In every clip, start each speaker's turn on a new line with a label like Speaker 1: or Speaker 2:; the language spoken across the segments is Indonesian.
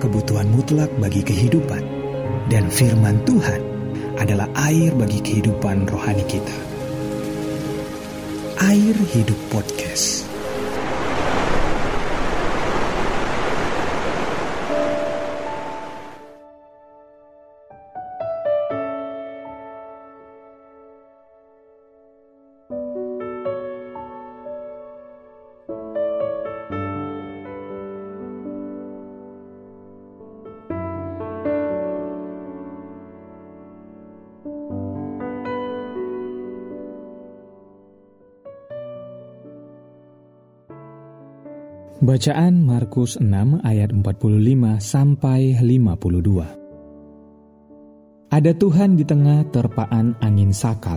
Speaker 1: kebutuhan mutlak bagi kehidupan, dan firman Tuhan adalah air bagi kehidupan rohani kita. Air Hidup Podcast.
Speaker 2: Bacaan Markus 6 ayat 45 sampai 52. Ada Tuhan di tengah terpaan angin sakal.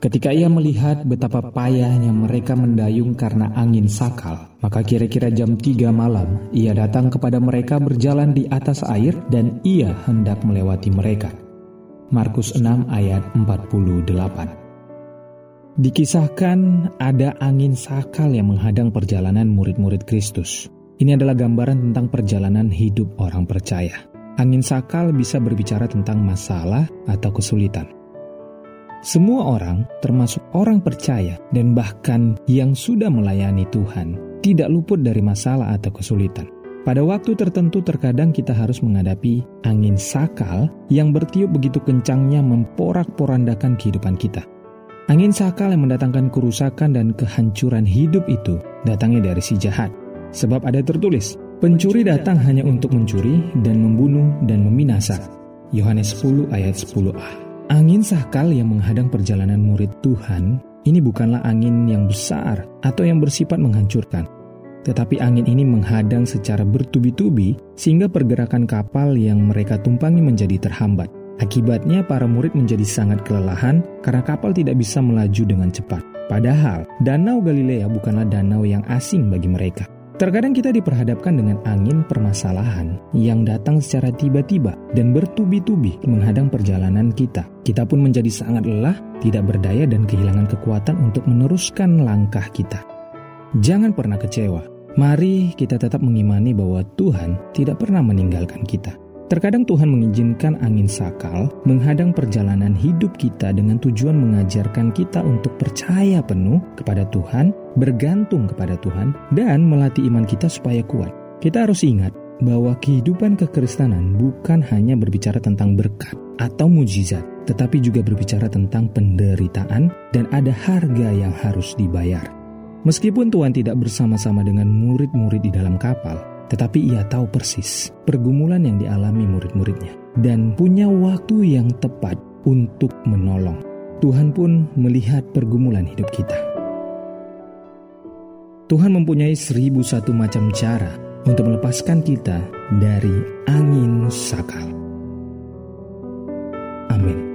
Speaker 2: Ketika ia melihat betapa payahnya mereka mendayung karena angin sakal, maka kira-kira jam 3 malam ia datang kepada mereka berjalan di atas air dan ia hendak melewati mereka. Markus 6 ayat 48. Dikisahkan ada angin sakal yang menghadang perjalanan murid-murid Kristus. Ini adalah gambaran tentang perjalanan hidup orang percaya. Angin sakal bisa berbicara tentang masalah atau kesulitan. Semua orang, termasuk orang percaya dan bahkan yang sudah melayani Tuhan, tidak luput dari masalah atau kesulitan. Pada waktu tertentu, terkadang kita harus menghadapi angin sakal yang bertiup begitu kencangnya memporak-porandakan kehidupan kita. Angin sakal yang mendatangkan kerusakan dan kehancuran hidup itu datangnya dari si jahat. Sebab ada tertulis, pencuri datang hanya untuk mencuri dan membunuh dan meminasa. Yohanes 10 ayat 10a. Angin sakal yang menghadang perjalanan murid Tuhan ini bukanlah angin yang besar atau yang bersifat menghancurkan. Tetapi angin ini menghadang secara bertubi-tubi sehingga pergerakan kapal yang mereka tumpangi menjadi terhambat. Akibatnya para murid menjadi sangat kelelahan karena kapal tidak bisa melaju dengan cepat. Padahal Danau Galilea bukanlah danau yang asing bagi mereka. Terkadang kita diperhadapkan dengan angin permasalahan yang datang secara tiba-tiba dan bertubi-tubi menghadang perjalanan kita. Kita pun menjadi sangat lelah, tidak berdaya dan kehilangan kekuatan untuk meneruskan langkah kita. Jangan pernah kecewa. Mari kita tetap mengimani bahwa Tuhan tidak pernah meninggalkan kita. Terkadang Tuhan mengizinkan angin sakal menghadang perjalanan hidup kita dengan tujuan mengajarkan kita untuk percaya penuh kepada Tuhan, bergantung kepada Tuhan, dan melatih iman kita supaya kuat. Kita harus ingat bahwa kehidupan kekristenan bukan hanya berbicara tentang berkat atau mujizat, tetapi juga berbicara tentang penderitaan dan ada harga yang harus dibayar. Meskipun Tuhan tidak bersama-sama dengan murid-murid di dalam kapal, tetapi ia tahu persis pergumulan yang dialami murid-muridnya dan punya waktu yang tepat untuk menolong. Tuhan pun melihat pergumulan hidup kita. Tuhan mempunyai seribu satu macam cara untuk melepaskan kita dari angin sakal. Amin.